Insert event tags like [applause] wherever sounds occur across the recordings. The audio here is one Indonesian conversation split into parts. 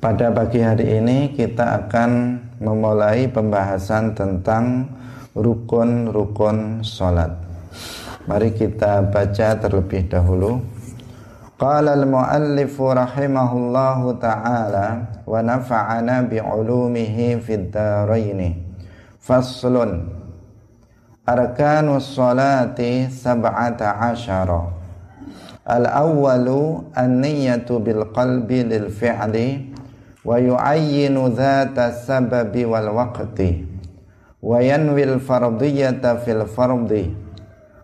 Pada pagi hari ini kita akan memulai pembahasan tentang rukun-rukun salat. Mari kita baca terlebih dahulu. Qala al-muallif rahimahullahu taala wa nafa'ana bi'ulumihi fid dharain. Faslun Arkanus salati sab'ata asyara Al-awwalu an-niyyatu bil qalbi lil fi'li wa yu'ayyinu dhata sababi wal waqti. Wa yanwil fardiyata fil fardi.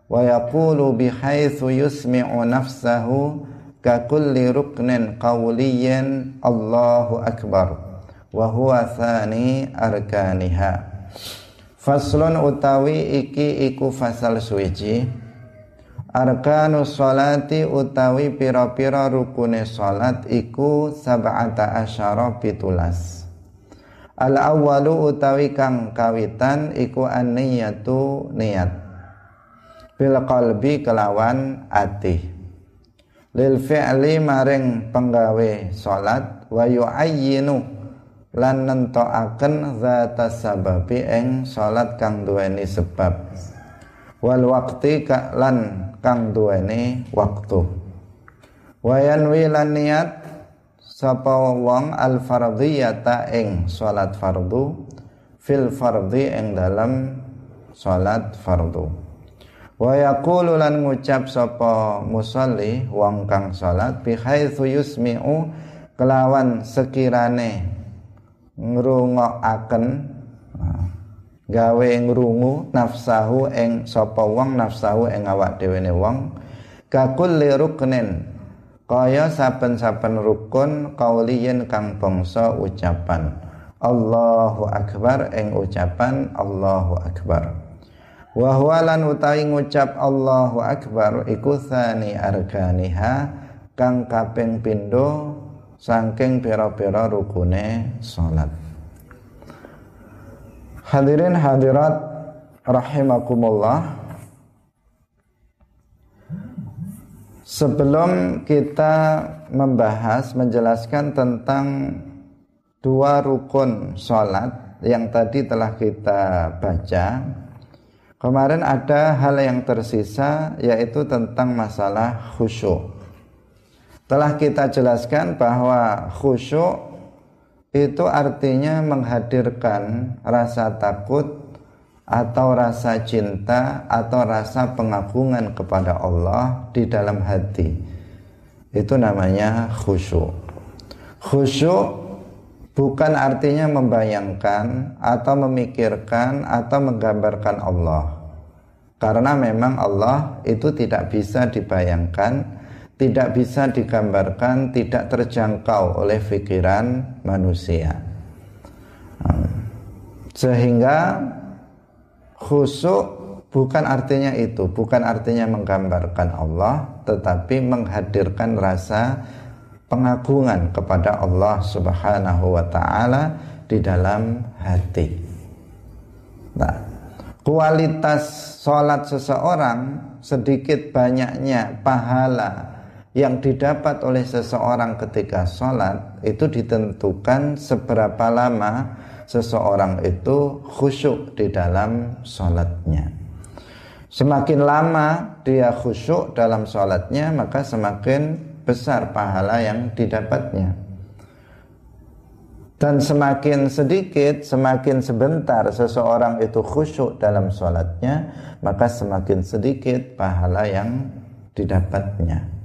Wa yaqulu bihaythu yusmi'u nafsahu ka kulli ruknin qawliyan Allahu akbar. Wa huwa thani arkaniha. Faslun utawi iki iku fasal suwiji Arkanus sholati utawi pira-pira rukune salat iku sab'ata asyara pitulas. Al awwalu utawi kang kawitan iku an-niyatu niat. Bil qalbi kelawan ati. Lil fi'li maring penggawe salat wa yu'ayyinu lan nentokaken zata sababi ing salat kang duweni sebab. Wal waqti lan kang duweni waktu. Wayan wilan niat sapa wong al fardhiyata ing salat fardu fil fardhi ing dalam salat fardu. Wa yaqulu lan ngucap sapa musalli wong kang salat bi haitsu yusmi'u kelawan sekirane ngrungokaken gawe ngrungu nafsahu ing sapa wong nafsahu ing awak dhewe ne wong kakul ruknin kaya saben-saben rukun kauliyen kang bangsa ucapan. Allahu akbar ing ucapan Allahu akbar. Wa huwa lan utawi ngucap Allahu akbar iku tsani arkaniha kang kaping pindho saking pira-pira rukune salat Hadirin hadirat rahimakumullah. Sebelum kita membahas menjelaskan tentang dua rukun sholat yang tadi telah kita baca. Kemarin ada hal yang tersisa yaitu tentang masalah khusyuk. Telah kita jelaskan bahwa khusyuk itu artinya menghadirkan rasa takut atau rasa cinta atau rasa pengagungan kepada Allah di dalam hati. Itu namanya khusyuk. Khusyuk bukan artinya membayangkan atau memikirkan atau menggambarkan Allah. Karena memang Allah itu tidak bisa dibayangkan tidak bisa digambarkan, tidak terjangkau oleh pikiran manusia. Sehingga khusuk bukan artinya itu, bukan artinya menggambarkan Allah, tetapi menghadirkan rasa pengagungan kepada Allah Subhanahu wa taala di dalam hati. Nah, kualitas sholat seseorang sedikit banyaknya pahala yang didapat oleh seseorang ketika sholat itu ditentukan seberapa lama seseorang itu khusyuk di dalam sholatnya. Semakin lama dia khusyuk dalam sholatnya maka semakin besar pahala yang didapatnya. Dan semakin sedikit, semakin sebentar seseorang itu khusyuk dalam sholatnya, maka semakin sedikit pahala yang didapatnya.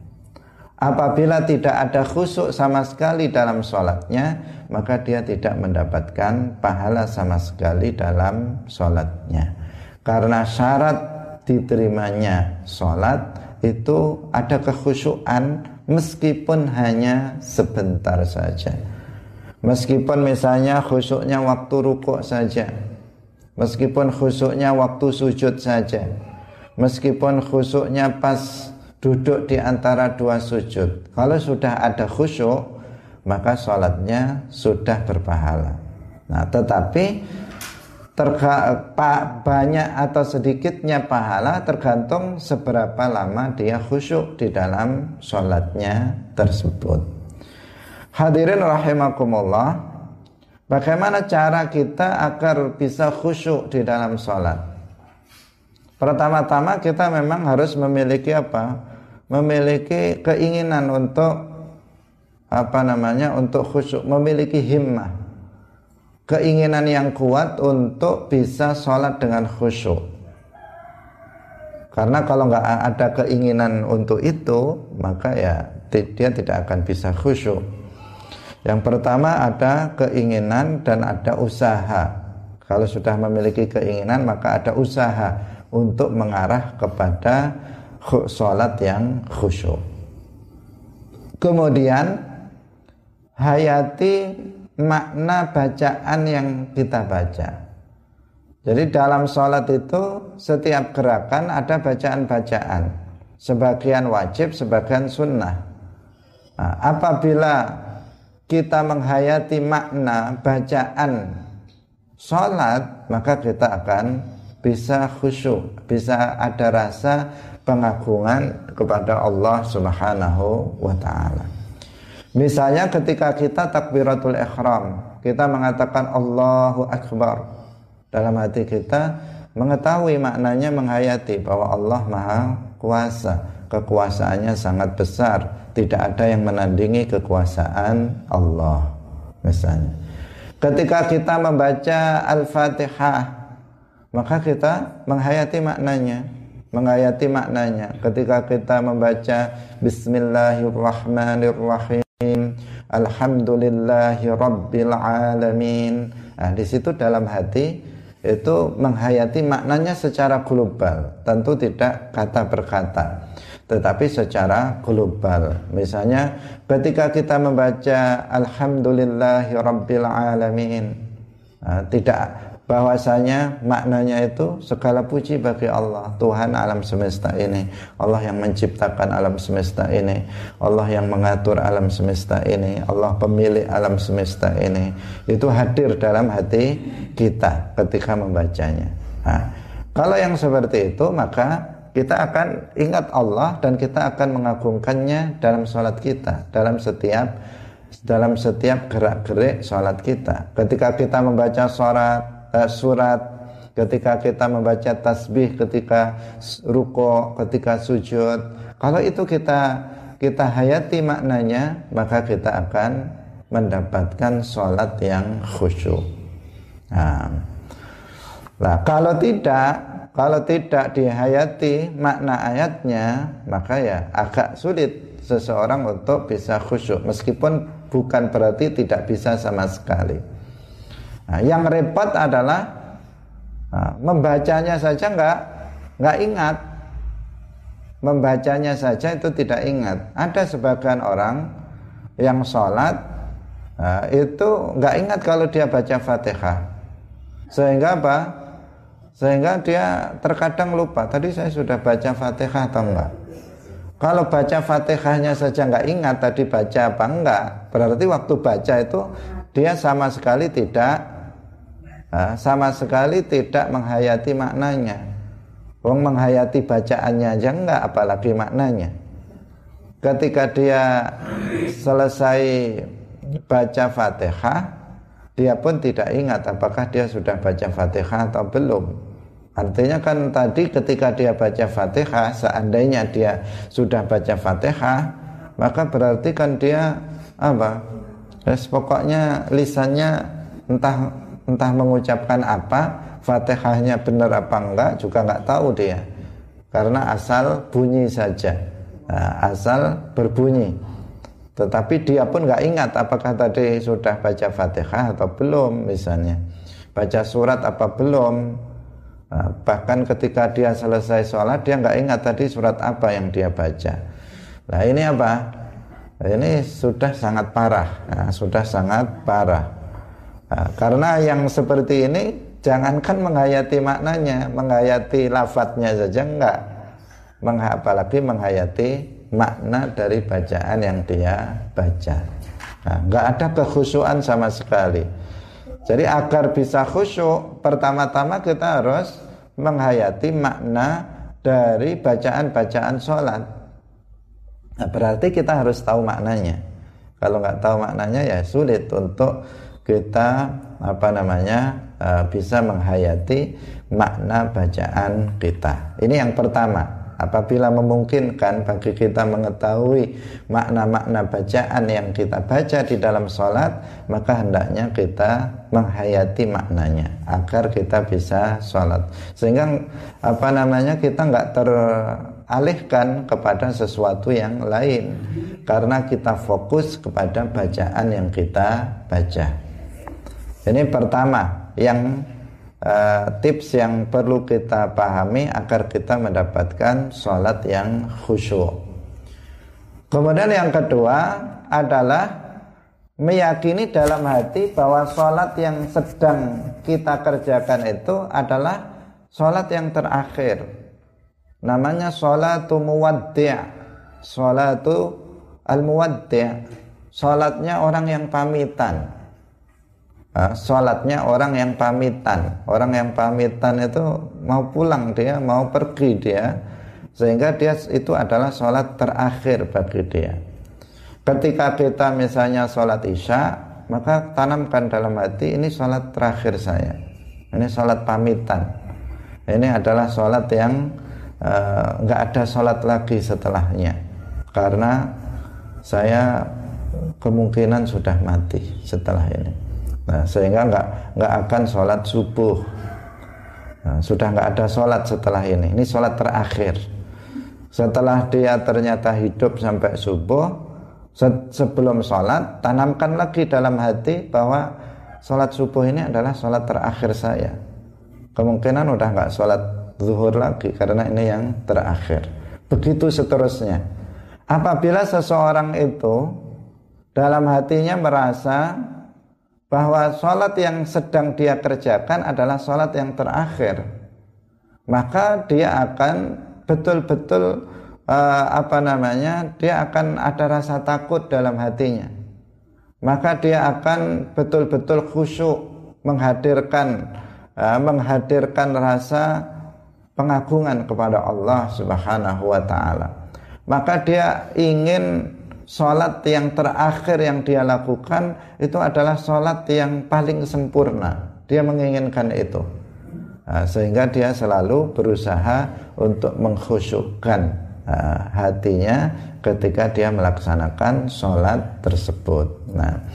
Apabila tidak ada khusuk sama sekali dalam sholatnya, maka dia tidak mendapatkan pahala sama sekali dalam sholatnya. Karena syarat diterimanya sholat itu ada kekhusyuan meskipun hanya sebentar saja. Meskipun misalnya khusyuknya waktu rukuk saja. Meskipun khusyuknya waktu sujud saja. Meskipun khusyuknya pas duduk di antara dua sujud. Kalau sudah ada khusyuk, maka sholatnya sudah berpahala. Nah, tetapi terga, banyak atau sedikitnya pahala tergantung seberapa lama dia khusyuk di dalam sholatnya tersebut. Hadirin rahimakumullah, bagaimana cara kita agar bisa khusyuk di dalam sholat? Pertama-tama kita memang harus memiliki apa? Memiliki keinginan untuk apa namanya? Untuk khusyuk, memiliki himmah. Keinginan yang kuat untuk bisa sholat dengan khusyuk. Karena kalau nggak ada keinginan untuk itu, maka ya dia tidak akan bisa khusyuk. Yang pertama ada keinginan dan ada usaha. Kalau sudah memiliki keinginan maka ada usaha untuk mengarah kepada sholat yang khusyuk. Kemudian hayati makna bacaan yang kita baca. Jadi dalam sholat itu setiap gerakan ada bacaan-bacaan. Sebagian wajib, sebagian sunnah. Nah, apabila kita menghayati makna bacaan sholat maka kita akan bisa khusyuk bisa ada rasa pengagungan kepada Allah subhanahu wa ta'ala. Misalnya ketika kita takbiratul ikhram kita mengatakan Allahu Akbar. Dalam hati kita mengetahui maknanya menghayati bahwa Allah maha kuasa. Kekuasaannya sangat besar. Tidak ada yang menandingi kekuasaan Allah misalnya. Ketika kita membaca Al-Fatihah maka kita menghayati maknanya menghayati maknanya. Ketika kita membaca Bismillahirrahmanirrahim. Alhamdulillahi Rabbil Alamin nah, di situ dalam hati itu menghayati maknanya secara global. Tentu tidak kata berkata tetapi secara global. Misalnya ketika kita membaca Alhamdulillahi Rabbil Alamin nah, tidak bahwasanya maknanya itu segala puji bagi Allah Tuhan alam semesta ini Allah yang menciptakan alam semesta ini Allah yang mengatur alam semesta ini Allah pemilik alam semesta ini. Itu hadir dalam hati kita ketika membacanya. Nah, kalau yang seperti itu maka kita akan ingat Allah dan kita akan mengagungkannya dalam sholat kita dalam setiap dalam setiap gerak-gerik sholat kita. Ketika kita membaca surat uh, surat ketika kita membaca tasbih ketika ruko ketika sujud. Kalau itu kita kita hayati maknanya maka kita akan mendapatkan sholat yang khusyuk. Nah, nah kalau tidak kalau tidak dihayati makna ayatnya maka ya agak sulit seseorang untuk bisa khusyuk. Meskipun bukan berarti tidak bisa sama sekali nah, yang repot adalah nah, membacanya saja nggak nggak ingat. Membacanya saja itu tidak ingat. Ada sebagian orang yang sholat nah, itu nggak ingat kalau dia baca fatihah. Sehingga apa? Sehingga dia terkadang lupa tadi saya sudah baca fatihah atau enggak kalau baca fatihahnya saja enggak ingat tadi baca apa enggak berarti waktu baca itu dia sama sekali tidak sama sekali tidak menghayati maknanya Wong menghayati bacaannya aja enggak apalagi maknanya ketika dia selesai baca fatihah dia pun tidak ingat apakah dia sudah baca Fatihah atau belum. Artinya kan tadi ketika dia baca Fatihah, seandainya dia sudah baca Fatihah, maka berarti kan dia apa? Terus pokoknya lisannya entah entah mengucapkan apa, Fatihahnya benar apa enggak juga enggak tahu dia. Karena asal bunyi saja. Nah, asal berbunyi. Tetapi dia pun nggak ingat apakah tadi sudah baca Fatihah atau belum misalnya. Baca surat apa belum. Nah, bahkan ketika dia selesai sholat dia nggak ingat tadi surat apa yang dia baca. Nah ini apa? Ini sudah sangat parah. Nah, sudah sangat parah. Nah, karena yang seperti ini jangankan menghayati maknanya, menghayati lafadznya saja enggak. Apalagi menghayati makna dari bacaan yang dia baca. Nah, nggak ada kekhusyuan sama sekali. Jadi agar bisa khusyuk, pertama-tama kita harus menghayati makna dari bacaan-bacaan sholat. Nah, berarti kita harus tahu maknanya. Kalau nggak tahu maknanya ya sulit untuk kita apa namanya uh, bisa menghayati makna bacaan kita. Ini yang pertama. Apabila memungkinkan bagi kita mengetahui makna-makna bacaan yang kita baca di dalam sholat, maka hendaknya kita menghayati maknanya agar kita bisa sholat. Sehingga apa namanya kita nggak teralihkan kepada sesuatu yang lain karena kita fokus kepada bacaan yang kita baca. Ini pertama yang uh, tips yang perlu kita pahami agar kita mendapatkan sholat yang khusyuk. Kemudian yang kedua adalah meyakini dalam hati bahwa sholat yang sedang kita kerjakan itu adalah sholat yang terakhir. Namanya sholatu muwaddi' Sholatu al-muwaddi' Sholatnya orang yang pamitan uh, sholatnya orang yang pamitan. Orang yang pamitan itu mau pulang dia mau pergi dia. Sehingga dia itu adalah sholat terakhir bagi dia. Ketika kita misalnya sholat isya maka tanamkan dalam hati ini sholat terakhir saya. Ini sholat pamitan. Ini adalah sholat yang eh, nggak uh, ada sholat lagi setelahnya. Karena saya kemungkinan sudah mati setelah ini Nah, sehingga nggak nggak akan sholat subuh. Nah, sudah nggak ada sholat setelah ini. Ini sholat terakhir. Setelah dia ternyata hidup sampai subuh, se sebelum sholat, tanamkan lagi dalam hati bahwa sholat subuh ini adalah sholat terakhir saya. Kemungkinan udah nggak sholat zuhur lagi karena ini yang terakhir. Begitu seterusnya. Apabila seseorang itu dalam hatinya merasa bahwa sholat yang sedang dia kerjakan adalah sholat yang terakhir. Maka dia akan betul-betul uh, apa namanya dia akan ada rasa takut dalam hatinya. Maka dia akan betul-betul khusyuk menghadirkan uh, menghadirkan rasa pengagungan kepada Allah Subhanahu wa taala. Maka dia ingin Sholat yang terakhir yang dia lakukan itu adalah sholat yang paling sempurna. Dia menginginkan itu. Nah, sehingga dia selalu berusaha untuk mengkhusyukkan uh, hatinya ketika dia melaksanakan sholat tersebut. Nah,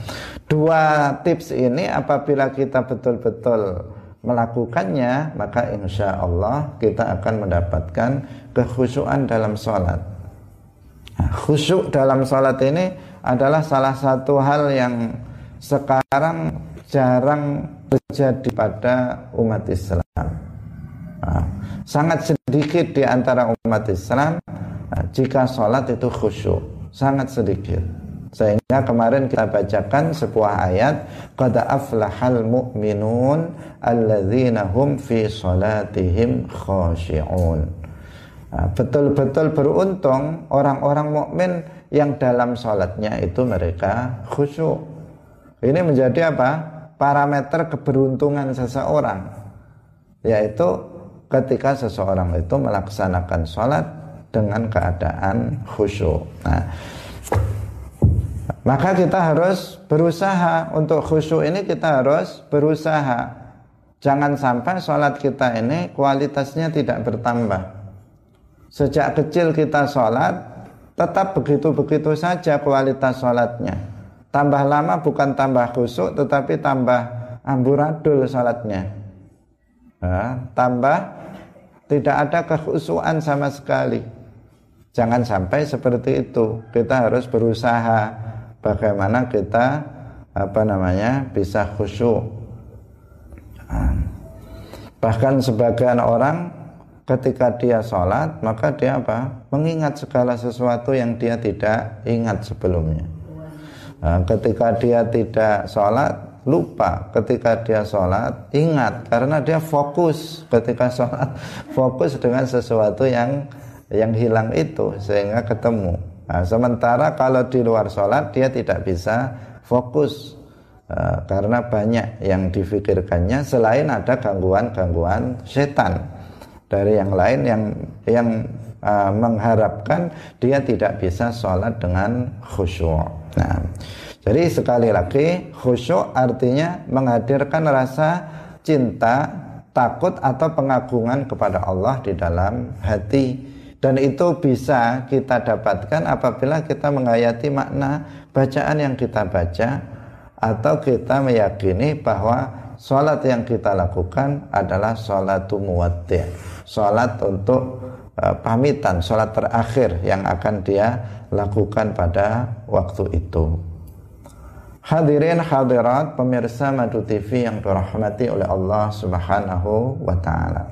dua tips ini apabila kita betul-betul melakukannya, maka insya Allah kita akan mendapatkan kekhusyuan dalam sholat. Nah, khusyuk dalam salat ini adalah salah satu hal yang sekarang jarang terjadi pada umat Islam. Nah, sangat sedikit di antara umat Islam nah, jika sholat itu khusyuk, sangat sedikit. Sehingga kemarin kita bacakan sebuah ayat qad aflahal mu'minun alladzina hum fi salatihim khashi'un. Nah, betul-betul beruntung orang-orang mukmin yang dalam sholatnya itu mereka khusyuk. Ini menjadi apa? Parameter keberuntungan seseorang, yaitu ketika seseorang itu melaksanakan sholat dengan keadaan khusyuk. Nah, maka kita harus berusaha untuk khusyuk ini kita harus berusaha. Jangan sampai sholat kita ini kualitasnya tidak bertambah Sejak kecil kita sholat, tetap begitu-begitu saja kualitas sholatnya. Tambah lama bukan tambah khusuk, tetapi tambah amburadul sholatnya. Tambah tidak ada kekhusuan sama sekali. Jangan sampai seperti itu. Kita harus berusaha bagaimana kita apa namanya bisa khusyuk. Bahkan sebagian orang ketika dia sholat maka dia apa? Mengingat segala sesuatu yang dia tidak ingat sebelumnya. Nah, ketika dia tidak sholat lupa ketika dia sholat ingat. Karena dia fokus ketika sholat [laughs] fokus dengan sesuatu yang yang hilang itu sehingga ketemu. Nah, sementara kalau di luar sholat dia tidak bisa fokus. Uh, karena banyak yang difikirkannya selain ada gangguan-gangguan setan dari yang lain yang yang uh, mengharapkan dia tidak bisa sholat dengan khusyuk. Nah, jadi sekali lagi khusyuk artinya menghadirkan rasa cinta, takut atau pengagungan kepada Allah di dalam hati dan itu bisa kita dapatkan apabila kita menghayati makna bacaan yang kita baca atau kita meyakini bahwa sholat yang kita lakukan adalah sholatu muwaddi' sholat untuk uh, pamitan, sholat terakhir yang akan dia lakukan pada waktu itu Hadirin hadirat pemirsa Madu TV yang dirahmati oleh Allah Subhanahu wa taala.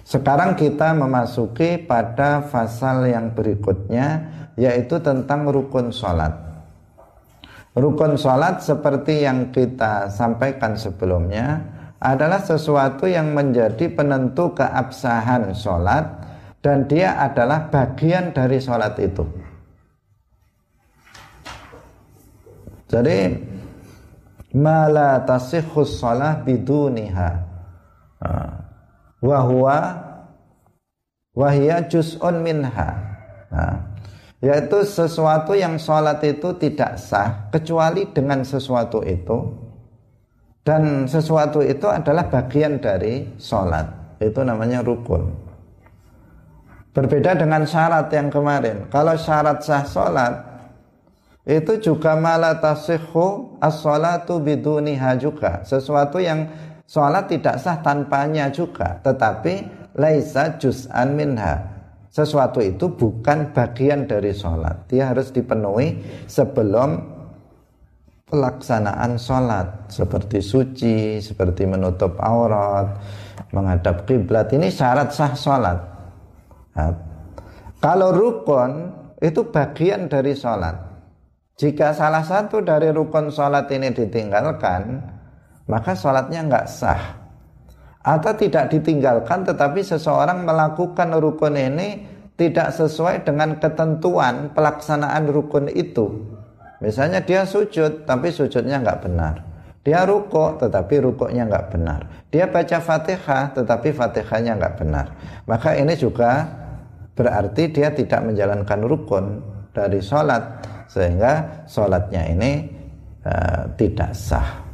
Sekarang kita memasuki pada pasal yang berikutnya yaitu tentang rukun salat. Rukun salat seperti yang kita sampaikan sebelumnya adalah sesuatu yang menjadi penentu keabsahan salat dan dia adalah bagian dari salat itu. Jadi mala tasihhu shalah biduniha. Wa huwa wa hiya juz'un minha. Nah, yaitu sesuatu yang sholat itu tidak sah kecuali dengan sesuatu itu. Dan sesuatu itu adalah bagian dari sholat. Itu namanya rukun. Berbeda dengan syarat yang kemarin. Kalau syarat sah sholat itu juga malah tasihhu as-salatu biduniha juga. Sesuatu yang sholat tidak sah tanpanya juga. Tetapi laisa juz'an minha sesuatu itu bukan bagian dari sholat. Dia harus dipenuhi sebelum pelaksanaan sholat. Seperti suci seperti menutup aurat menghadap kiblat. Ini syarat sah sholat. Nah, kalau rukun itu bagian dari sholat. Jika salah satu dari rukun sholat ini ditinggalkan, maka sholatnya nggak sah. Atau tidak ditinggalkan tetapi seseorang melakukan rukun ini tidak sesuai dengan ketentuan pelaksanaan rukun itu. Misalnya dia sujud tapi sujudnya nggak benar. Dia rukuk tetapi rukuknya nggak benar. Dia baca fatihah tetapi fatihahnya nggak benar. Maka ini juga berarti dia tidak menjalankan rukun dari sholat sehingga sholatnya ini uh, tidak sah.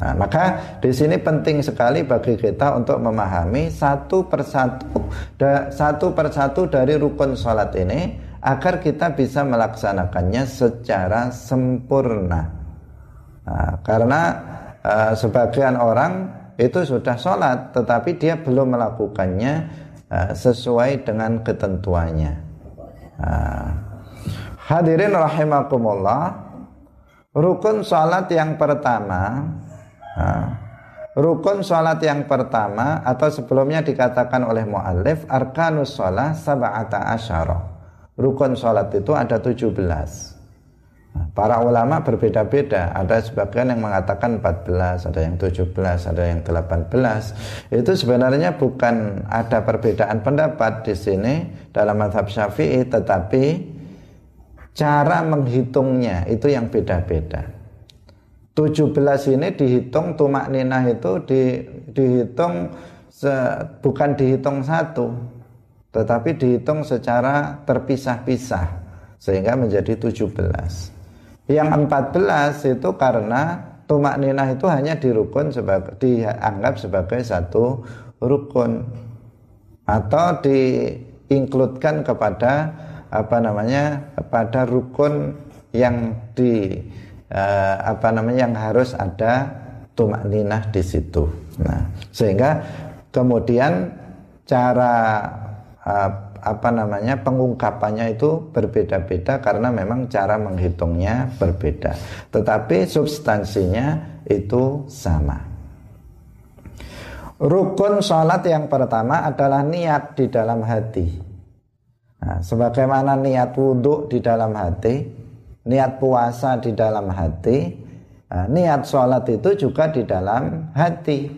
Nah, maka di sini penting sekali bagi kita untuk memahami satu persatu da, satu persatu dari rukun sholat ini agar kita bisa melaksanakannya secara sempurna. Nah, karena uh, sebagian orang itu sudah sholat tetapi dia belum melakukannya uh, sesuai dengan ketentuannya. Nah, Hadirin rahimakumullah Rukun salat yang pertama Rukun salat yang pertama Atau sebelumnya dikatakan oleh mu'alif Arkanus salat sab'ata asyara. Rukun salat itu ada 17 Para ulama berbeda-beda. Ada sebagian yang mengatakan 14 Ada yang 17, ada yang 18 Itu sebenarnya bukan ada perbedaan pendapat di sini Dalam madhab syafi'i Tetapi cara menghitungnya itu yang beda-beda 17 ini dihitung tumak ninah itu di, dihitung se, bukan dihitung satu tetapi dihitung secara terpisah-pisah sehingga menjadi 17 yang 14 itu karena tumak ninah itu hanya dirukun sebagai dianggap sebagai satu rukun atau diinkludkan kepada apa namanya pada rukun yang di uh, apa namanya yang harus ada tumak ninah di situ. Nah, sehingga kemudian cara uh, apa namanya pengungkapannya itu berbeda-beda karena memang cara menghitungnya berbeda. Tetapi substansinya itu sama. Rukun sholat yang pertama adalah niat di dalam hati. Nah, sebagaimana niat wudhu di dalam hati, niat puasa di dalam hati, niat sholat itu juga di dalam hati.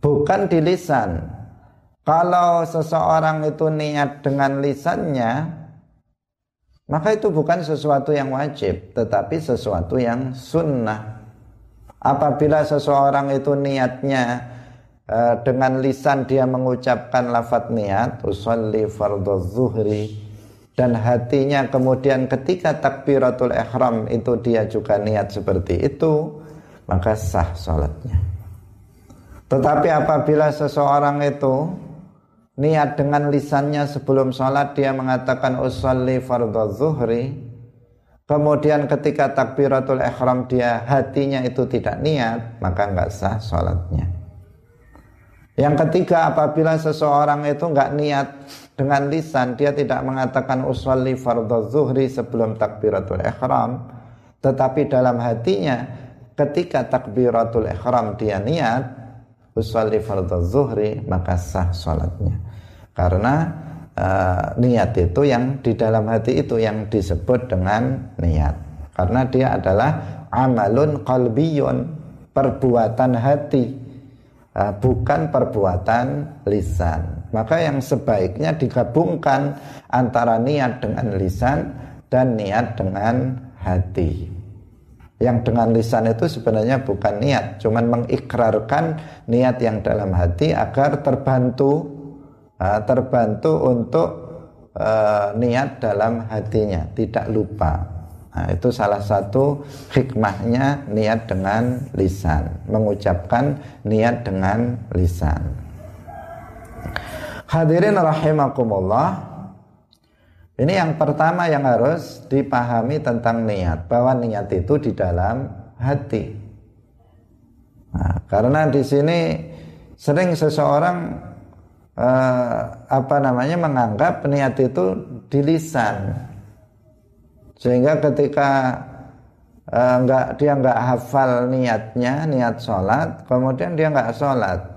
Bukan di lisan. Kalau seseorang itu niat dengan lisannya, maka itu bukan sesuatu yang wajib, tetapi sesuatu yang sunnah. Apabila seseorang itu niatnya Eh, dengan lisan dia mengucapkan lafat niat usolli fardhu zuhri dan hatinya kemudian ketika takbiratul ihram itu dia juga niat seperti itu maka sah sholatnya. Tetapi apabila seseorang itu niat dengan lisannya sebelum sholat dia mengatakan usalli fardhu zuhri kemudian ketika takbiratul ihram dia hatinya itu tidak niat maka nggak sah sholatnya. Yang ketiga apabila seseorang itu nggak niat dengan lisan dia tidak mengatakan usolli fardhu zuhri sebelum takbiratul ihram. Tetapi dalam hatinya ketika takbiratul ihram dia niat usolli fardhu zuhri maka sah salatnya karena uh, niat itu yang di dalam hati itu yang disebut dengan niat. Karena dia adalah amalun qalbiyun perbuatan hati uh, bukan perbuatan lisan maka yang sebaiknya digabungkan antara niat dengan lisan dan niat dengan hati. Yang dengan lisan itu sebenarnya bukan niat, cuman mengikrarkan niat yang dalam hati agar terbantu terbantu untuk uh, niat dalam hatinya, tidak lupa. Nah, itu salah satu hikmahnya niat dengan lisan, mengucapkan niat dengan lisan. Hadirin rahimakumullah. Ini yang pertama yang harus dipahami tentang niat, bahwa niat itu di dalam hati. Nah, karena di sini sering seseorang eh, apa namanya menganggap niat itu di lisan, sehingga ketika eh, enggak dia enggak hafal niatnya, niat sholat, kemudian dia enggak sholat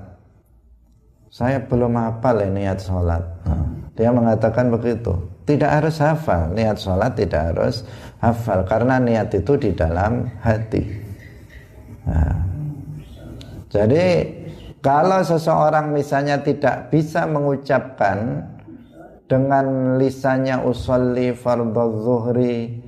saya belum hafal ya niat sholat. Nah, dia mengatakan begitu. Tidak harus hafal, niat sholat tidak harus hafal karena niat itu di dalam hati. Nah, jadi kalau seseorang misalnya tidak bisa mengucapkan dengan lisannya usolli fardhu zuhri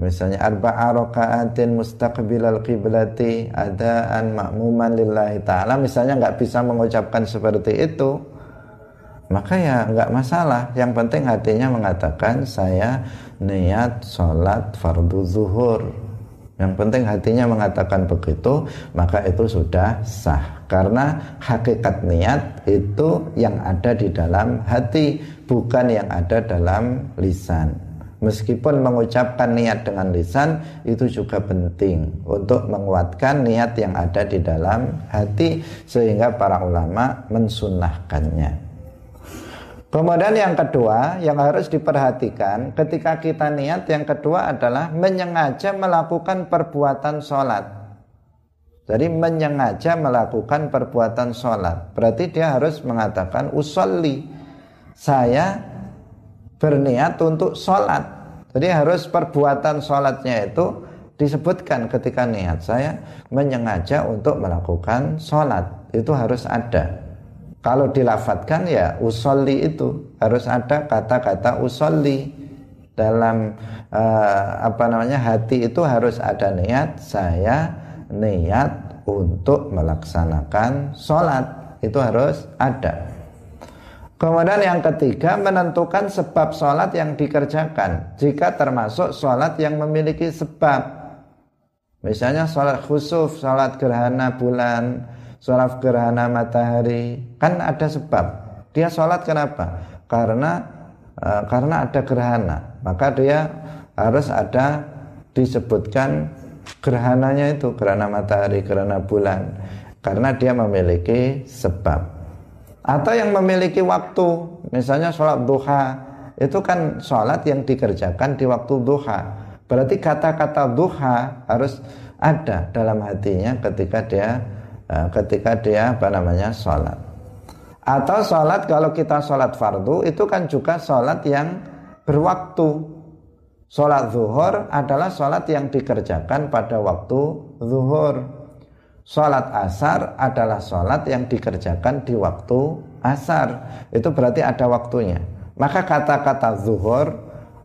misalnya arba'a raka'atin mustaqbilal qiblati adaan ma'muman lillahi ta'ala. Misalnya nggak bisa mengucapkan seperti itu maka ya nggak masalah. Yang penting hatinya mengatakan saya niat sholat fardu zuhur. Yang penting hatinya mengatakan begitu maka itu sudah sah. Karena hakikat niat itu yang ada di dalam hati bukan yang ada dalam lisan meskipun mengucapkan niat dengan lisan itu juga penting untuk menguatkan niat yang ada di dalam hati sehingga para ulama mensunahkannya. Kemudian yang kedua yang harus diperhatikan ketika kita niat yang kedua adalah menyengaja melakukan perbuatan sholat. Jadi menyengaja melakukan perbuatan sholat. Berarti dia harus mengatakan usolli. Saya berniat untuk sholat. Jadi harus perbuatan sholatnya itu disebutkan ketika niat saya menyengaja untuk melakukan sholat. Itu harus ada. Kalau dilafatkan ya usolli itu harus ada kata-kata usolli dalam uh, apa namanya hati itu harus ada niat saya niat untuk melaksanakan sholat itu harus ada. Kemudian yang ketiga menentukan sebab sholat yang dikerjakan. Jika termasuk sholat yang memiliki sebab. Misalnya sholat khusuf, sholat gerhana bulan Sholat gerhana matahari. Kan ada sebab. Dia sholat kenapa? Karena uh, karena ada gerhana. Maka dia harus ada disebutkan gerhananya itu Gerhana matahari, gerhana bulan. Karena dia memiliki sebab atau yang memiliki waktu. Misalnya sholat duha. Itu kan sholat yang dikerjakan di waktu duha. Berarti kata-kata duha harus ada dalam hatinya ketika dia eh, ketika dia apa namanya sholat. Atau sholat kalau kita sholat fardu itu kan juga sholat yang berwaktu. Sholat zuhur adalah sholat yang dikerjakan pada waktu zuhur Sholat asar adalah sholat yang dikerjakan di waktu asar. Itu berarti ada waktunya. Maka kata-kata zuhur,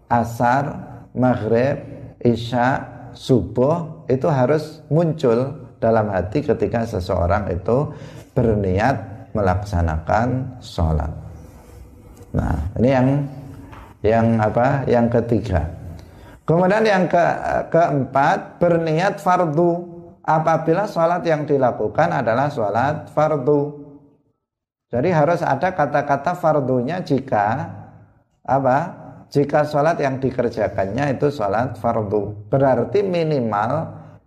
asar, maghrib, isya, subuh itu harus muncul dalam hati ketika seseorang itu berniat melaksanakan sholat. Nah, ini yang Yang apa? Yang ketiga. Kemudian yang ke keempat berniat fardu apabila sholat yang dilakukan adalah sholat fardu. Jadi harus ada kata-kata fardunya jika apa? Jika sholat yang dikerjakannya itu sholat fardu. Berarti minimal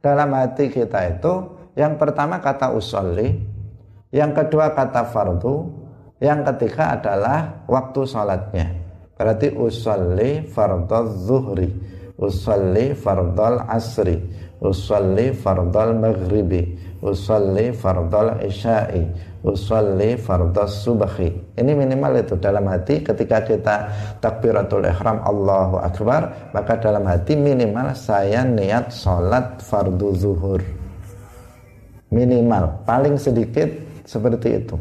dalam hati kita itu yang pertama kata usolli, yang kedua kata fardu, yang ketiga adalah waktu sholatnya. Berarti usolli fardhu zuhri, usolli fardhu asri, usolli fardhu maghribi, usolli fardhu isya'i, usolli fardhu subhi. Ini minimal itu dalam hati ketika kita takbiratul ihram Allahu akbar, maka dalam hati minimal saya niat sholat fardu zuhur. Minimal, paling sedikit seperti itu.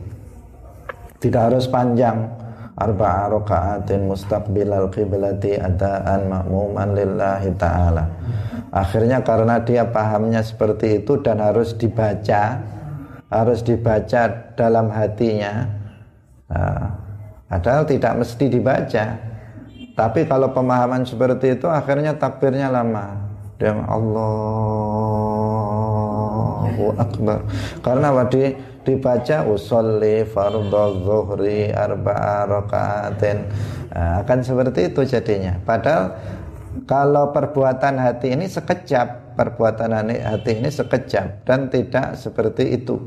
Tidak harus panjang arba'a raka'atin mustaqbilal qiblati adaan ma'muman lillahi ta'ala. Akhirnya karena dia pahamnya seperti itu dan harus dibaca, harus dibaca dalam hatinya. Nah, padahal tidak mesti dibaca. Tapi kalau pemahaman seperti itu akhirnya takbirnya lama. Dia Allahu Akbar. Karena wadi dibaca usolli fardhu zuhri arba'a rakaatin. Nah, akan seperti itu jadinya. Padahal kalau perbuatan hati ini sekejap perbuatan hati ini sekejap dan tidak seperti itu.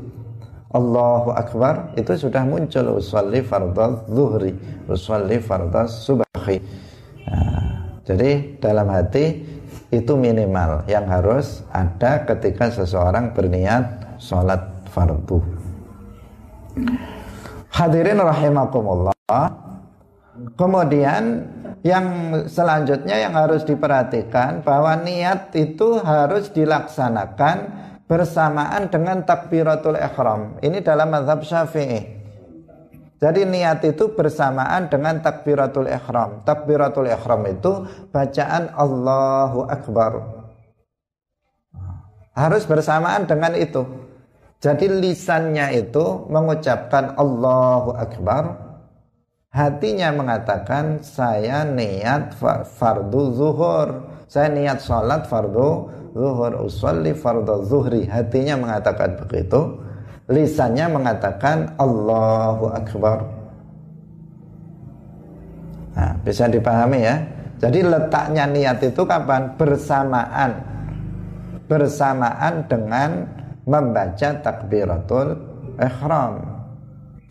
Allahu Akbar itu sudah muncul usolli fardhu zuhri usolli fardhu subhi. Nah, jadi dalam hati itu minimal yang harus ada ketika seseorang berniat sholat fardu. Hadirin rahimakumullah. Kemudian yang selanjutnya yang harus diperhatikan bahwa niat itu harus dilaksanakan bersamaan dengan takbiratul ihram. Ini dalam mazhab Syafi'i. Jadi niat itu bersamaan dengan takbiratul ihram. Takbiratul ihram itu bacaan Allahu Akbar. Harus bersamaan dengan itu. Jadi lisannya itu mengucapkan Allahu Akbar, hatinya mengatakan saya niat fardu zuhur, saya niat sholat fardu zuhur, usolli fardu zuhri. Hatinya mengatakan begitu, lisannya mengatakan Allahu Akbar. Nah, bisa dipahami ya. Jadi letaknya niat itu kapan? Bersamaan. Bersamaan dengan membaca takbiratul ihram.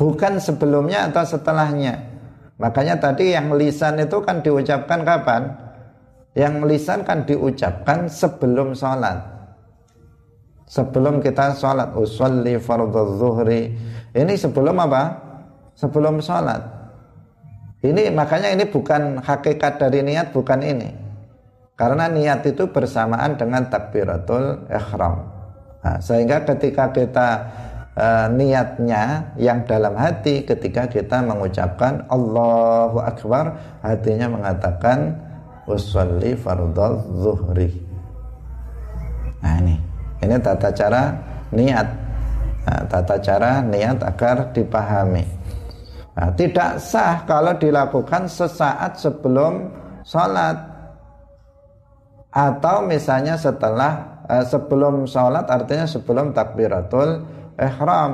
Bukan sebelumnya atau setelahnya. Makanya tadi yang lisan itu kan diucapkan kapan? Yang lisan kan diucapkan sebelum sholat. Sebelum kita sholat usolli fardhu ini sebelum apa? Sebelum sholat. Ini makanya ini bukan hakikat dari niat bukan ini. Karena niat itu bersamaan dengan takbiratul ihram Nah, sehingga ketika kita uh, niatnya yang dalam hati ketika kita mengucapkan Allahu Akbar hatinya mengatakan usolli fardhu zuhri. Nah ini. Ini tata cara niat. Nah, tata cara niat agar dipahami. Nah, tidak sah kalau dilakukan sesaat sebelum sholat. Atau misalnya setelah uh, sebelum sholat artinya sebelum takbiratul ihram.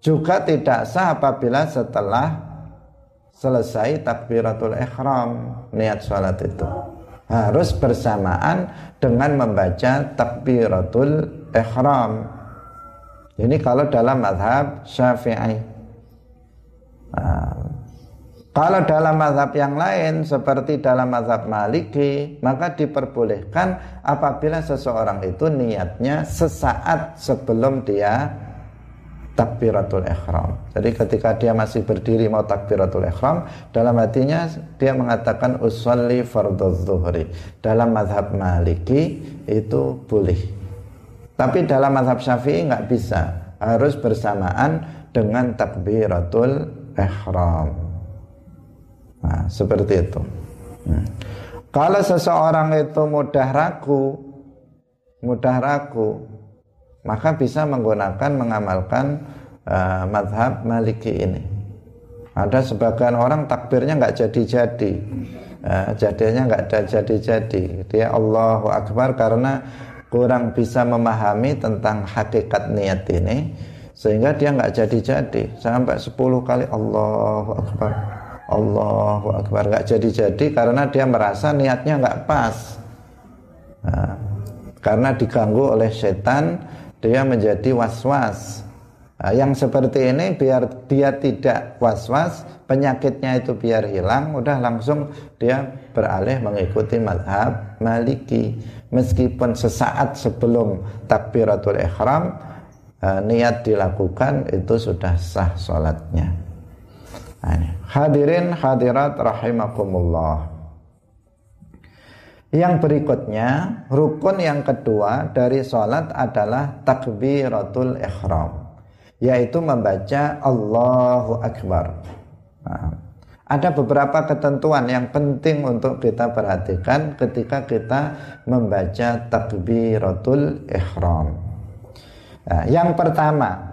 Juga tidak sah apabila setelah selesai takbiratul ihram niat sholat itu. Harus bersamaan dengan membaca takbiratul ihram. Ini kalau dalam madhab syafi'i. Nah, kalau dalam mazhab yang lain seperti dalam mazhab Maliki maka diperbolehkan apabila seseorang itu niatnya sesaat sebelum dia takbiratul ihram. Jadi ketika dia masih berdiri mau takbiratul ihram, dalam hatinya dia mengatakan usolli fardhu zuhri. Dalam mazhab Maliki itu boleh. Tapi dalam mazhab Syafi'i nggak bisa, harus bersamaan dengan takbiratul ihram. Nah, seperti itu. Hmm. Kalau seseorang itu mudah ragu, mudah ragu, maka bisa menggunakan mengamalkan uh, madhab maliki ini. Ada sebagian orang takbirnya nggak jadi-jadi, uh, jadinya nggak ada jadi-jadi dia Allahu Akbar karena kurang bisa memahami tentang hakikat niat ini sehingga dia nggak jadi-jadi sampai 10 kali Allahu Akbar Allahu Akbar nggak jadi-jadi karena dia merasa niatnya nggak pas nah, karena diganggu oleh setan dia menjadi was-was Nah, yang seperti ini biar dia tidak was-was, penyakitnya itu biar hilang, udah langsung dia beralih mengikuti madhab maliki. Meskipun sesaat sebelum takbiratul ihram, eh, niat dilakukan itu sudah sah sholatnya. Nah, hadirin hadirat rahimakumullah. Yang berikutnya, rukun yang kedua dari sholat adalah takbiratul ihram yaitu membaca Allahu Akbar. Nah, ada beberapa ketentuan yang penting untuk kita perhatikan ketika kita membaca takbiratul ihram. Nah, yang pertama,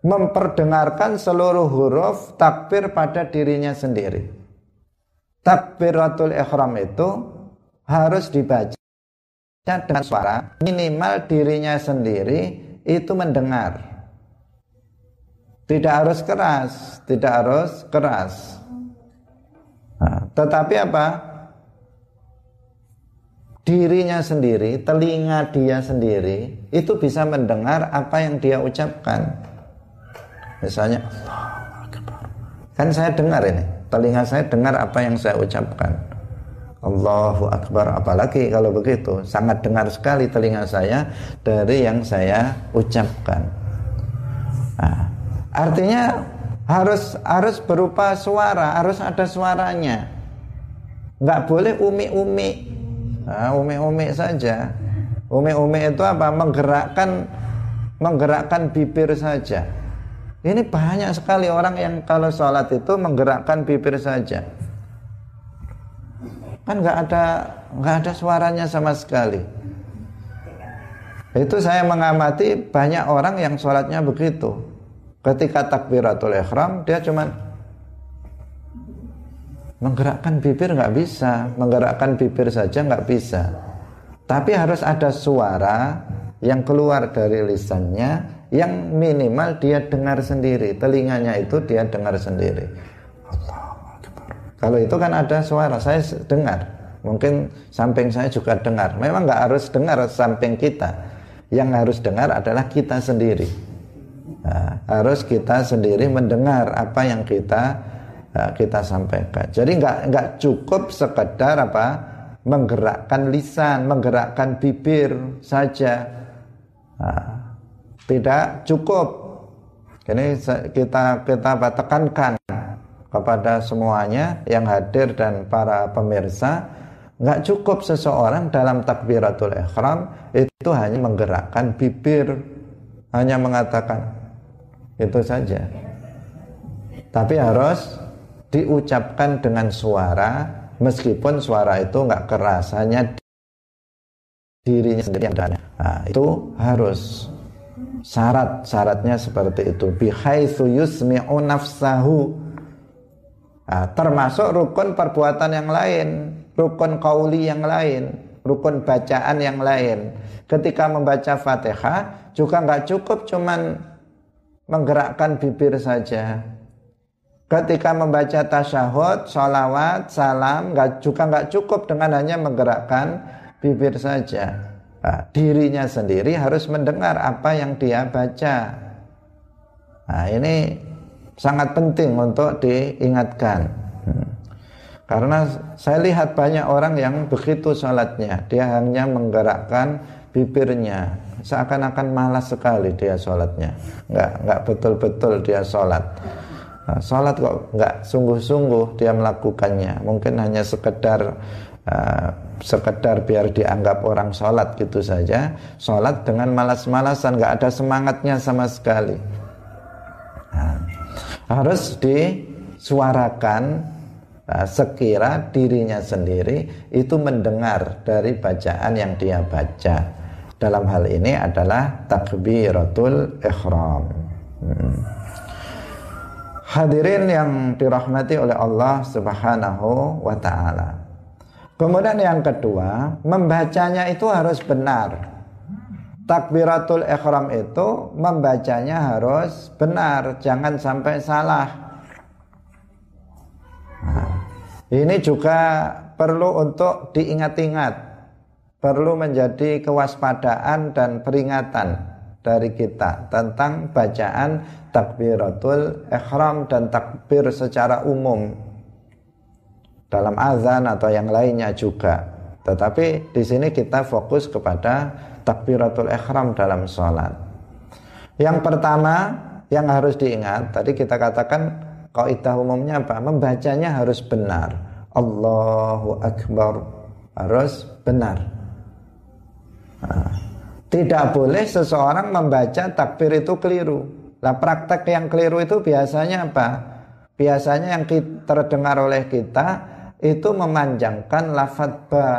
memperdengarkan seluruh huruf takbir pada dirinya sendiri. Takbiratul ihram itu harus dibaca dengan suara minimal dirinya sendiri itu mendengar. Tidak harus keras, tidak harus keras. Nah, tetapi apa? Dirinya sendiri, telinga dia sendiri itu bisa mendengar apa yang dia ucapkan. Misalnya, kan saya dengar ini, telinga saya dengar apa yang saya ucapkan. Allahu Akbar apalagi kalau begitu sangat dengar sekali telinga saya dari yang saya ucapkan. Nah, artinya harus harus berupa suara harus ada suaranya. Nggak boleh umi-umi. Nah, umi-umi saja. Umi-umi itu apa? Menggerakkan menggerakkan bibir saja ini banyak sekali orang yang kalau sholat itu menggerakkan bibir saja. Kan nggak ada nggak ada suaranya sama sekali. Itu saya mengamati banyak orang yang sholatnya begitu. Ketika takbiratul ihram dia cuma menggerakkan bibir nggak bisa menggerakkan bibir saja nggak bisa. Tapi harus ada suara yang keluar dari lisannya yang minimal dia dengar sendiri telinganya itu dia dengar sendiri kalau itu kan ada suara, saya dengar. Mungkin samping saya juga dengar. Memang nggak harus dengar samping kita. Yang harus dengar adalah kita sendiri. Nah, harus kita sendiri mendengar apa yang kita uh, kita sampaikan. Jadi nggak nggak cukup sekedar apa menggerakkan lisan, menggerakkan bibir saja. Nah, tidak cukup. Ini kita kita tekankan kepada semuanya yang hadir dan para pemirsa nggak cukup seseorang dalam takbiratul ihram itu hanya menggerakkan bibir hanya mengatakan itu saja tapi harus diucapkan dengan suara meskipun suara itu nggak keras hanya dirinya sendiri yang nah, itu harus syarat syaratnya seperti itu bihaitsu yusmi'u nafsahu Nah, termasuk rukun perbuatan yang lain, rukun kauli yang lain, rukun bacaan yang lain. Ketika membaca Fatihah juga nggak cukup cuman menggerakkan bibir saja. Ketika membaca tasyahud, sholawat, salam, nggak juga nggak cukup dengan hanya menggerakkan bibir saja. Nah, dirinya sendiri harus mendengar apa yang dia baca. Nah, ini sangat penting untuk diingatkan. Hmm. Karena saya lihat banyak orang yang begitu sholatnya, dia hanya menggerakkan bibirnya, seakan-akan malas sekali dia sholatnya, nggak nggak betul-betul dia sholat. Nah, sholat kok nggak sungguh-sungguh dia melakukannya, mungkin hanya sekedar uh, sekedar biar dianggap orang sholat gitu saja, sholat dengan malas-malasan, nggak ada semangatnya sama sekali. Nah, harus disuarakan nah, sekira dirinya sendiri itu mendengar dari bacaan yang dia baca. Dalam hal ini adalah takbiratul ihram. Hmm. Hadirin yang dirahmati oleh Allah Subhanahu wa taala. Kemudian yang kedua, membacanya itu harus benar. Takbiratul ikhram itu membacanya harus benar, jangan sampai salah. Nah, ini juga perlu untuk diingat-ingat, perlu menjadi kewaspadaan dan peringatan dari kita tentang bacaan takbiratul ihram dan takbir secara umum dalam azan atau yang lainnya juga. Tetapi di sini kita fokus kepada takbiratul ihram dalam sholat. Yang pertama yang harus diingat tadi kita katakan kaidah umumnya apa? Membacanya harus benar. Allahu Akbar harus benar. Nah, tidak boleh seseorang membaca takbir itu keliru. Lah praktek yang keliru itu biasanya apa? Biasanya yang terdengar oleh kita itu memanjangkan lafaz ba.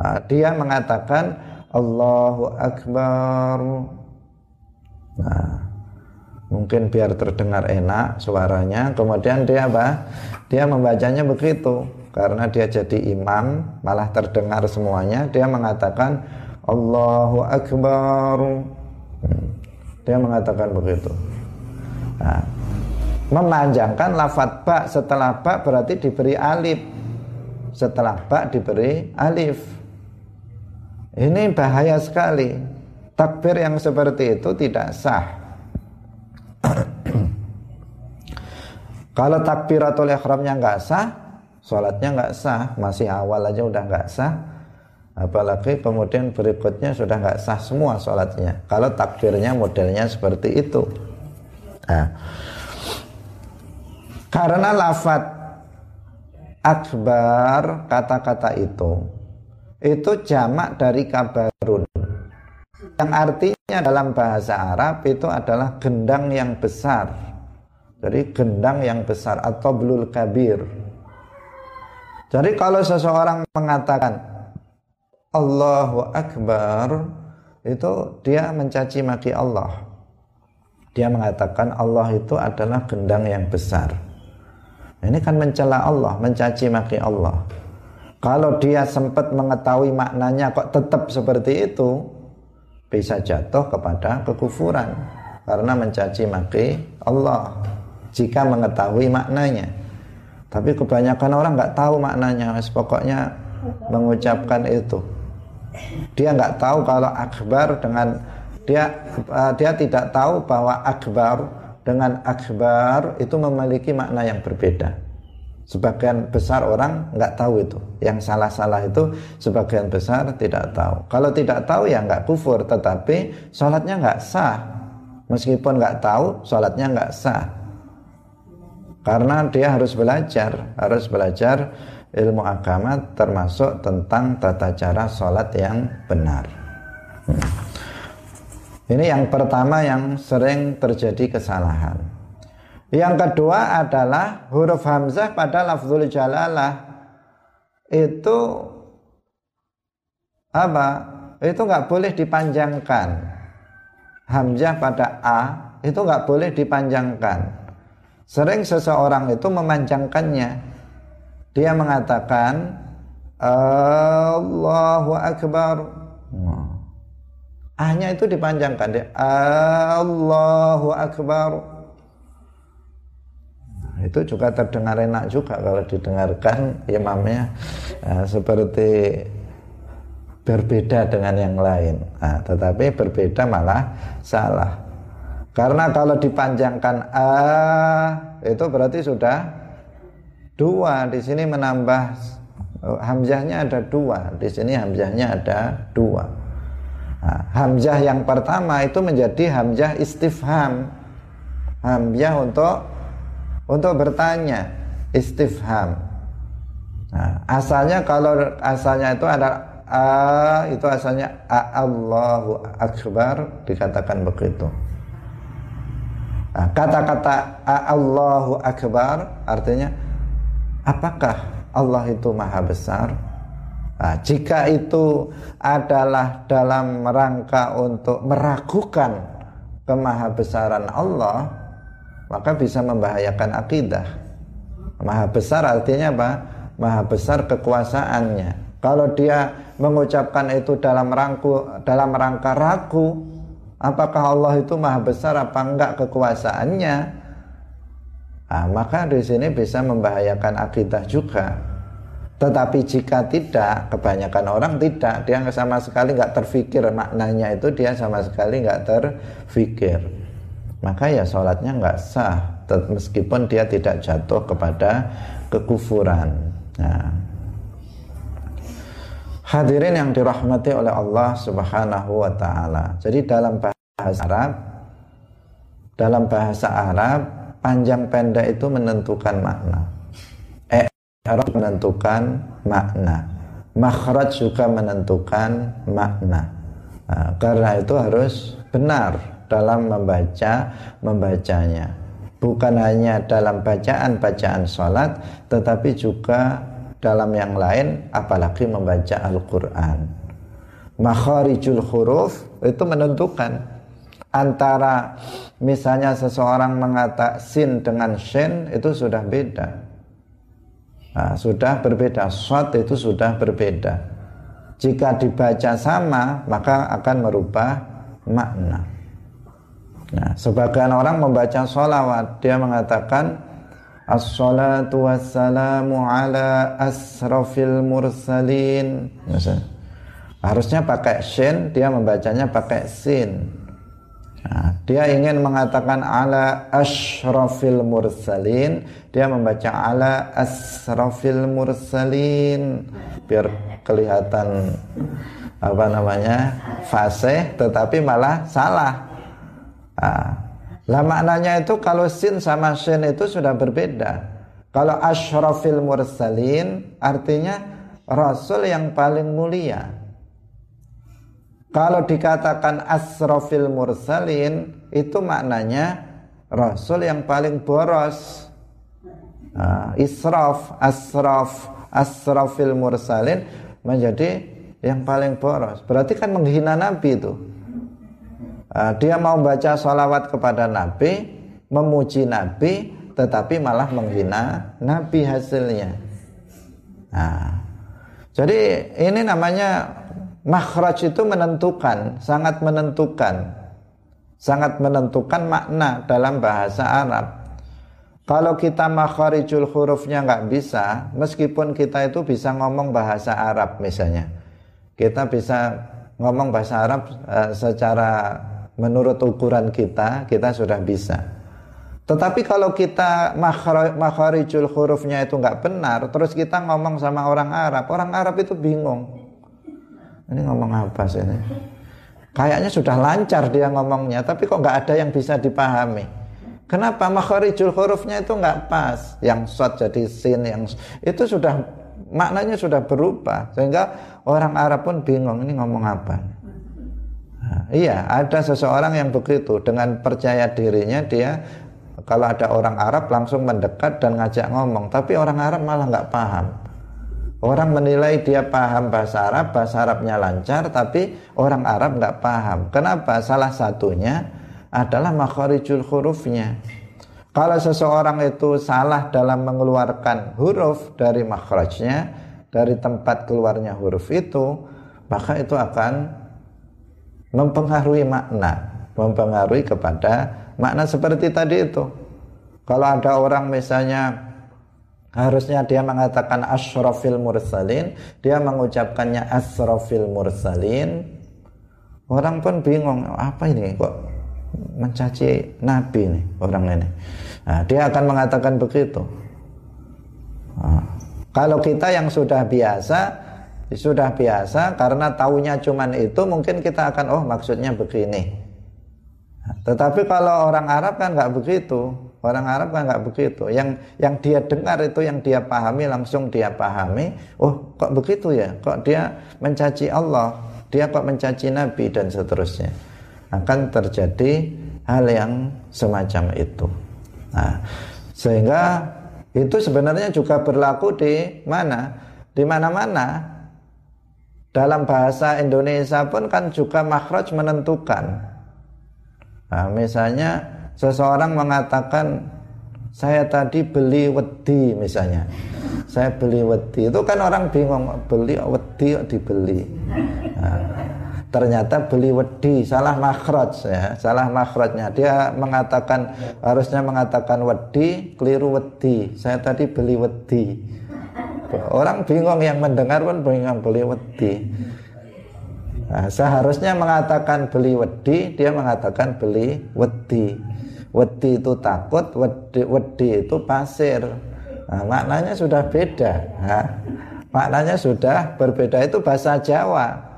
Nah, dia mengatakan Allahu Akbar. Nah, mungkin biar terdengar enak suaranya, kemudian dia apa? Dia membacanya begitu karena dia jadi imam, malah terdengar semuanya. Dia mengatakan Allahu Akbar hmm. dia mengatakan begitu nah, memanjangkan lafat ba setelah ba berarti diberi alif. Setelah ba diberi alif. Ini bahaya sekali. Takbir yang seperti itu tidak sah. [clears throat] Kalau takbiratul ikhramnya nggak sah sholatnya nggak sah masih awal aja udah nggak sah. Apalagi kemudian berikutnya sudah nggak sah semua sholatnya. Kalau takbirnya modelnya seperti itu. Nah, karena lafat akbar kata-kata itu itu jamak dari kabarun yang artinya dalam bahasa Arab itu adalah gendang yang besar jadi gendang yang besar atau belul kabir jadi kalau seseorang mengatakan Allahu Akbar itu dia mencaci maki Allah. Dia mengatakan Allah itu adalah gendang yang besar. Ini kan mencela Allah, mencaci maki Allah. Kalau dia sempat mengetahui maknanya kok tetap seperti itu, bisa jatuh kepada kekufuran karena mencaci maki Allah jika mengetahui maknanya. Tapi kebanyakan orang nggak tahu maknanya, pokoknya mengucapkan itu dia nggak tahu kalau akbar dengan dia uh, dia tidak tahu bahwa akbar dengan akbar itu memiliki makna yang berbeda. Sebagian besar orang nggak tahu itu. Yang salah-salah itu sebagian besar tidak tahu. Kalau tidak tahu ya nggak kufur, tetapi sholatnya nggak sah. Meskipun nggak tahu, sholatnya nggak sah. Karena dia harus belajar, harus belajar ilmu agama termasuk tentang tata cara sholat yang benar. Hmm. Ini yang pertama yang sering terjadi kesalahan. Yang kedua adalah huruf hamzah pada lafzul jalalah itu apa? Itu nggak boleh dipanjangkan. Hamzah pada a itu nggak boleh dipanjangkan. Sering seseorang itu memanjangkannya dia mengatakan Allahu Akbar. Ahnya itu dipanjangkan dia Allahu Akbar. Nah, itu juga terdengar enak juga kalau didengarkan imamnya nah, seperti berbeda dengan yang lain. Nah, tetapi berbeda malah salah. Karena kalau dipanjangkan a itu berarti sudah dua di sini menambah oh, hamzahnya ada dua di sini hamzahnya ada dua nah, hamzah yang pertama itu menjadi hamzah istifham. Hamzah untuk untuk bertanya istifham. Nah, asalnya kalau asalnya itu ada a itu asalnya a Allahu akbar dikatakan begitu. Kata-kata nah, Allahu akbar artinya apakah Allah itu maha besar? Nah, jika itu adalah dalam rangka untuk meragukan kemahabesaran Allah, maka bisa membahayakan akidah. Maha besar artinya apa? Maha besar kekuasaannya. Kalau dia mengucapkan itu dalam rangku dalam rangka ragu, apakah Allah itu maha besar apa enggak kekuasaannya? Nah, maka di sini bisa membahayakan akidah juga. Tetapi jika tidak, kebanyakan orang tidak, dia sama sekali nggak terfikir maknanya itu dia sama sekali nggak terfikir. Maka ya sholatnya nggak sah, meskipun dia tidak jatuh kepada kekufuran. Nah. Hadirin yang dirahmati oleh Allah Subhanahu wa taala. Jadi dalam bahasa Arab dalam bahasa Arab panjang pendek itu menentukan makna. I'rab menentukan makna. Makhraj juga menentukan makna. Nah, karena itu harus benar dalam membaca membacanya. Bukan hanya dalam bacaan-bacaan sholat, tetapi juga dalam yang lain, apalagi membaca Al-Quran. Makharijul huruf itu menentukan antara misalnya seseorang mengata sin dengan shin itu sudah beda Nah, sudah berbeda, shot itu sudah berbeda. Jika dibaca sama, maka akan merubah makna. Nah, sebagian orang membaca sholawat, dia mengatakan As-salatu wassalamu ala asrafil mursalin. Harusnya pakai shin, dia membacanya pakai sin. Nah, dia ingin mengatakan ala ashrafil mursalin, dia membaca ala asrafil mursalin biar kelihatan apa namanya fasih tetapi malah salah. Nah, lah maknanya itu kalau sin sama sin itu sudah berbeda. Kalau ashrafil mursalin artinya rasul yang paling mulia. Kalau dikatakan asrofil mursalin itu maknanya rasul yang paling boros. Nah, israf, asraf, asrofil mursalin menjadi yang paling boros. Berarti kan menghina Nabi itu. Nah, dia mau baca sholawat kepada Nabi, memuji Nabi, tetapi malah menghina Nabi hasilnya. Nah, jadi ini namanya Makhraj itu menentukan, sangat menentukan. Sangat menentukan makna dalam bahasa Arab. Kalau kita makharijul hurufnya nggak bisa, meskipun kita itu bisa ngomong bahasa Arab misalnya. Kita bisa ngomong bahasa Arab uh, secara menurut ukuran kita, kita sudah bisa. Tetapi kalau kita makharijul hurufnya itu nggak benar, terus kita ngomong sama orang Arab, orang Arab itu bingung ini ngomong apa sih ini? Kayaknya sudah lancar dia ngomongnya, tapi kok nggak ada yang bisa dipahami. Kenapa makharijul hurufnya itu nggak pas? Yang shot jadi sin, yang itu sudah maknanya sudah berubah sehingga orang Arab pun bingung ini ngomong apa. Nah, iya, ada seseorang yang begitu dengan percaya dirinya dia kalau ada orang Arab langsung mendekat dan ngajak ngomong, tapi orang Arab malah nggak paham. Orang menilai dia paham bahasa Arab, bahasa Arabnya lancar, tapi orang Arab nggak paham. Kenapa? Salah satunya adalah makharijul hurufnya. Kalau seseorang itu salah dalam mengeluarkan huruf dari makhrajnya, dari tempat keluarnya huruf itu, maka itu akan mempengaruhi makna, mempengaruhi kepada makna seperti tadi itu. Kalau ada orang misalnya Harusnya dia mengatakan asyrafil mursalin, dia mengucapkannya asrafil mursalin. Orang pun bingung, apa ini kok mencaci nabi nih orang ini. Nah, dia akan mengatakan begitu. Nah, kalau kita yang sudah biasa, sudah biasa karena taunya cuman itu, mungkin kita akan oh maksudnya begini. Nah, tetapi kalau orang Arab kan nggak begitu. Orang Arab kan nggak begitu. Yang yang dia dengar itu yang dia pahami langsung dia pahami. Oh, kok begitu ya? Kok dia mencaci Allah? Dia kok mencaci Nabi dan seterusnya. Akan terjadi hal yang semacam itu. Nah, sehingga itu sebenarnya juga berlaku di mana? Di mana-mana. Dalam bahasa Indonesia pun kan juga makhraj menentukan. Nah, misalnya seseorang mengatakan saya tadi beli wedi misalnya. Saya beli wedi. Itu kan orang bingung beli wedi dibeli? Nah, ternyata beli wedi salah makhraj ya salah makhrajnya. Dia mengatakan harusnya mengatakan wedi keliru wedi. Saya tadi beli wedi. Orang bingung yang mendengar pun bingung beli wedi. Nah, seharusnya mengatakan beli wedi, dia mengatakan beli wedi. Wedi itu takut, wedi, wedi itu pasir. Nah, maknanya sudah beda. Nah, maknanya sudah berbeda itu bahasa Jawa.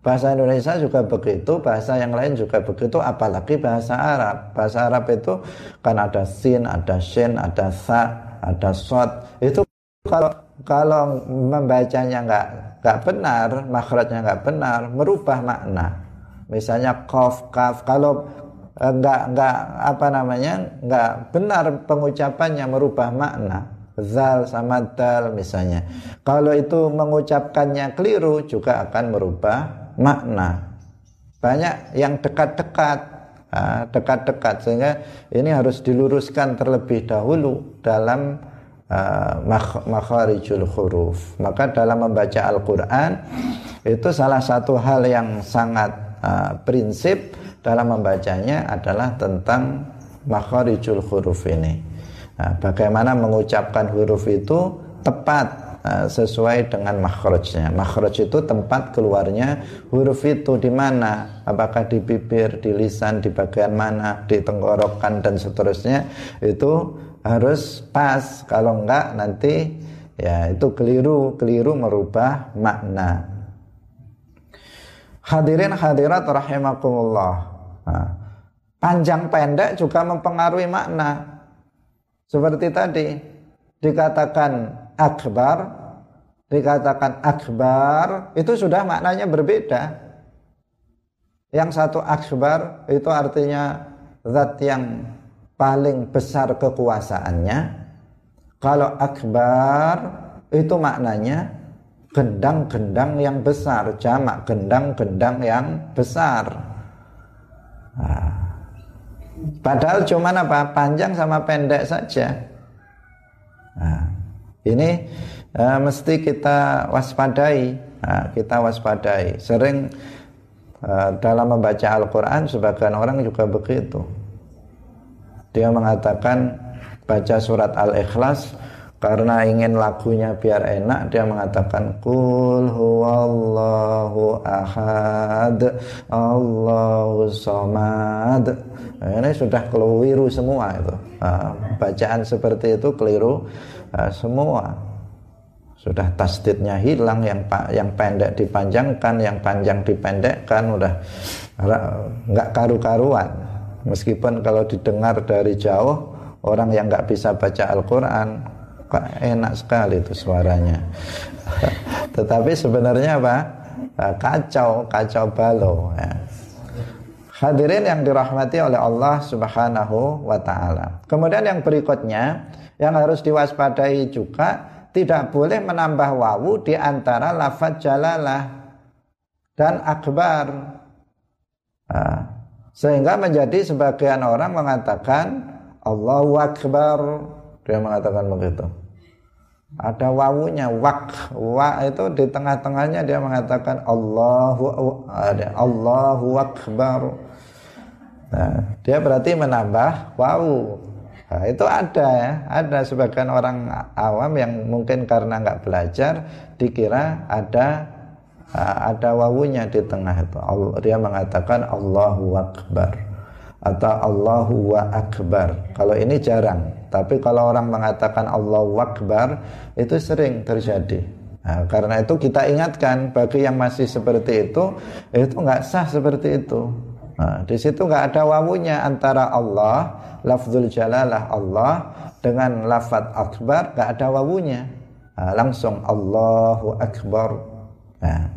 Bahasa Indonesia juga begitu, bahasa yang lain juga begitu, apalagi bahasa Arab. Bahasa Arab itu kan ada sin, ada shin, ada sa, ada sot. Itu kalau kalau membacanya nggak nggak benar, makhrajnya nggak benar, merubah makna. Misalnya kof, kaf, kalau nggak nggak apa namanya nggak benar pengucapannya merubah makna. Zal sama dal misalnya. Kalau itu mengucapkannya keliru juga akan merubah makna. Banyak yang dekat-dekat dekat-dekat sehingga ini harus diluruskan terlebih dahulu dalam uh, makharijul huruf. Maka dalam membaca Al-Qur'an itu salah satu hal yang sangat uh, prinsip dalam membacanya adalah tentang makharijul huruf ini. Nah, bagaimana mengucapkan huruf itu tepat uh, sesuai dengan makhrajnya. Makhraj itu tempat keluarnya huruf itu di mana? Apakah di bibir, di lisan, di bagian mana, di tenggorokan dan seterusnya. Itu harus pas kalau enggak nanti ya itu keliru keliru merubah makna hadirin hadirat rahimakumullah. Nah, panjang pendek juga mempengaruhi makna. Seperti tadi dikatakan akbar dikatakan akbar itu sudah maknanya berbeda. Yang satu akbar itu artinya zat yang paling besar kekuasaannya. Kalau akbar itu maknanya gendang-gendang yang besar jamak gendang-gendang yang besar. Nah, padahal cuma apa? Panjang sama pendek saja. Nah, ini uh, mesti kita waspadai. Nah, kita waspadai. Sering uh, dalam membaca Al-Quran sebagian orang juga begitu. Dia mengatakan baca surat Al-Ikhlas karena ingin lagunya biar enak dia mengatakan kul huwallahu ahad Allahu somad ini sudah keliru semua itu. Nah, bacaan seperti itu keliru nah, semua. Sudah tasdidnya hilang yang yang pendek dipanjangkan yang panjang dipendekkan udah nggak karu-karuan. Meskipun kalau didengar dari jauh orang yang nggak bisa baca Al-Quran enak sekali itu suaranya. [laughs] Tetapi sebenarnya apa? Eh, kacau, kacau balau. Ya. Hadirin yang dirahmati oleh Allah Subhanahu wa taala. Kemudian yang berikutnya yang harus diwaspadai juga tidak boleh menambah wawu di antara lafaz jalalah dan akbar. Nah, sehingga menjadi sebagian orang mengatakan Allahu Akbar. Dia mengatakan begitu. Ada wawunya wak wa itu di tengah-tengahnya dia mengatakan Allahu ada Allahu Akbar. Nah, dia berarti menambah wawu. Nah, itu ada ya, ada sebagian orang awam yang mungkin karena nggak belajar dikira ada Ah, ada wawunya di tengah itu. Dia mengatakan Allahu Akbar atau Allahu wa Akbar. Kalau ini jarang, tapi kalau orang mengatakan Allahu Akbar itu sering terjadi. Nah, karena itu kita ingatkan bagi yang masih seperti itu, itu nggak sah seperti itu. Nah, di situ nggak ada wawunya antara Allah, lafzul jalalah Allah dengan lafat akbar nggak ada wawunya. Nah, langsung Allahu Akbar Nah,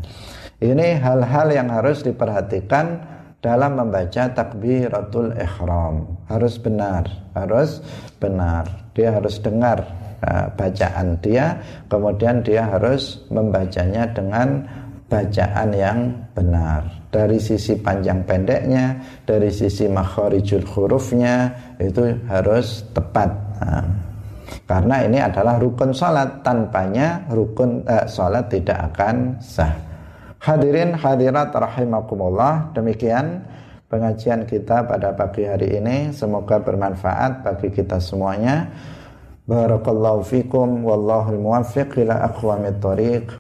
ini hal-hal yang harus diperhatikan dalam membaca takbiratul ihram. Harus benar, harus benar. Dia harus dengar uh, bacaan dia, kemudian dia harus membacanya dengan bacaan yang benar. dari sisi panjang pendeknya, dari sisi makharijul hurufnya itu harus tepat. Nah, karena ini adalah rukun salat, tanpanya rukun eh, salat tidak akan sah. Hadirin hadirat rahimakumullah, demikian pengajian kita pada pagi hari ini semoga bermanfaat bagi kita semuanya. Barakallahu fikum wallahu muwaffiq ila aqwamit thoriq.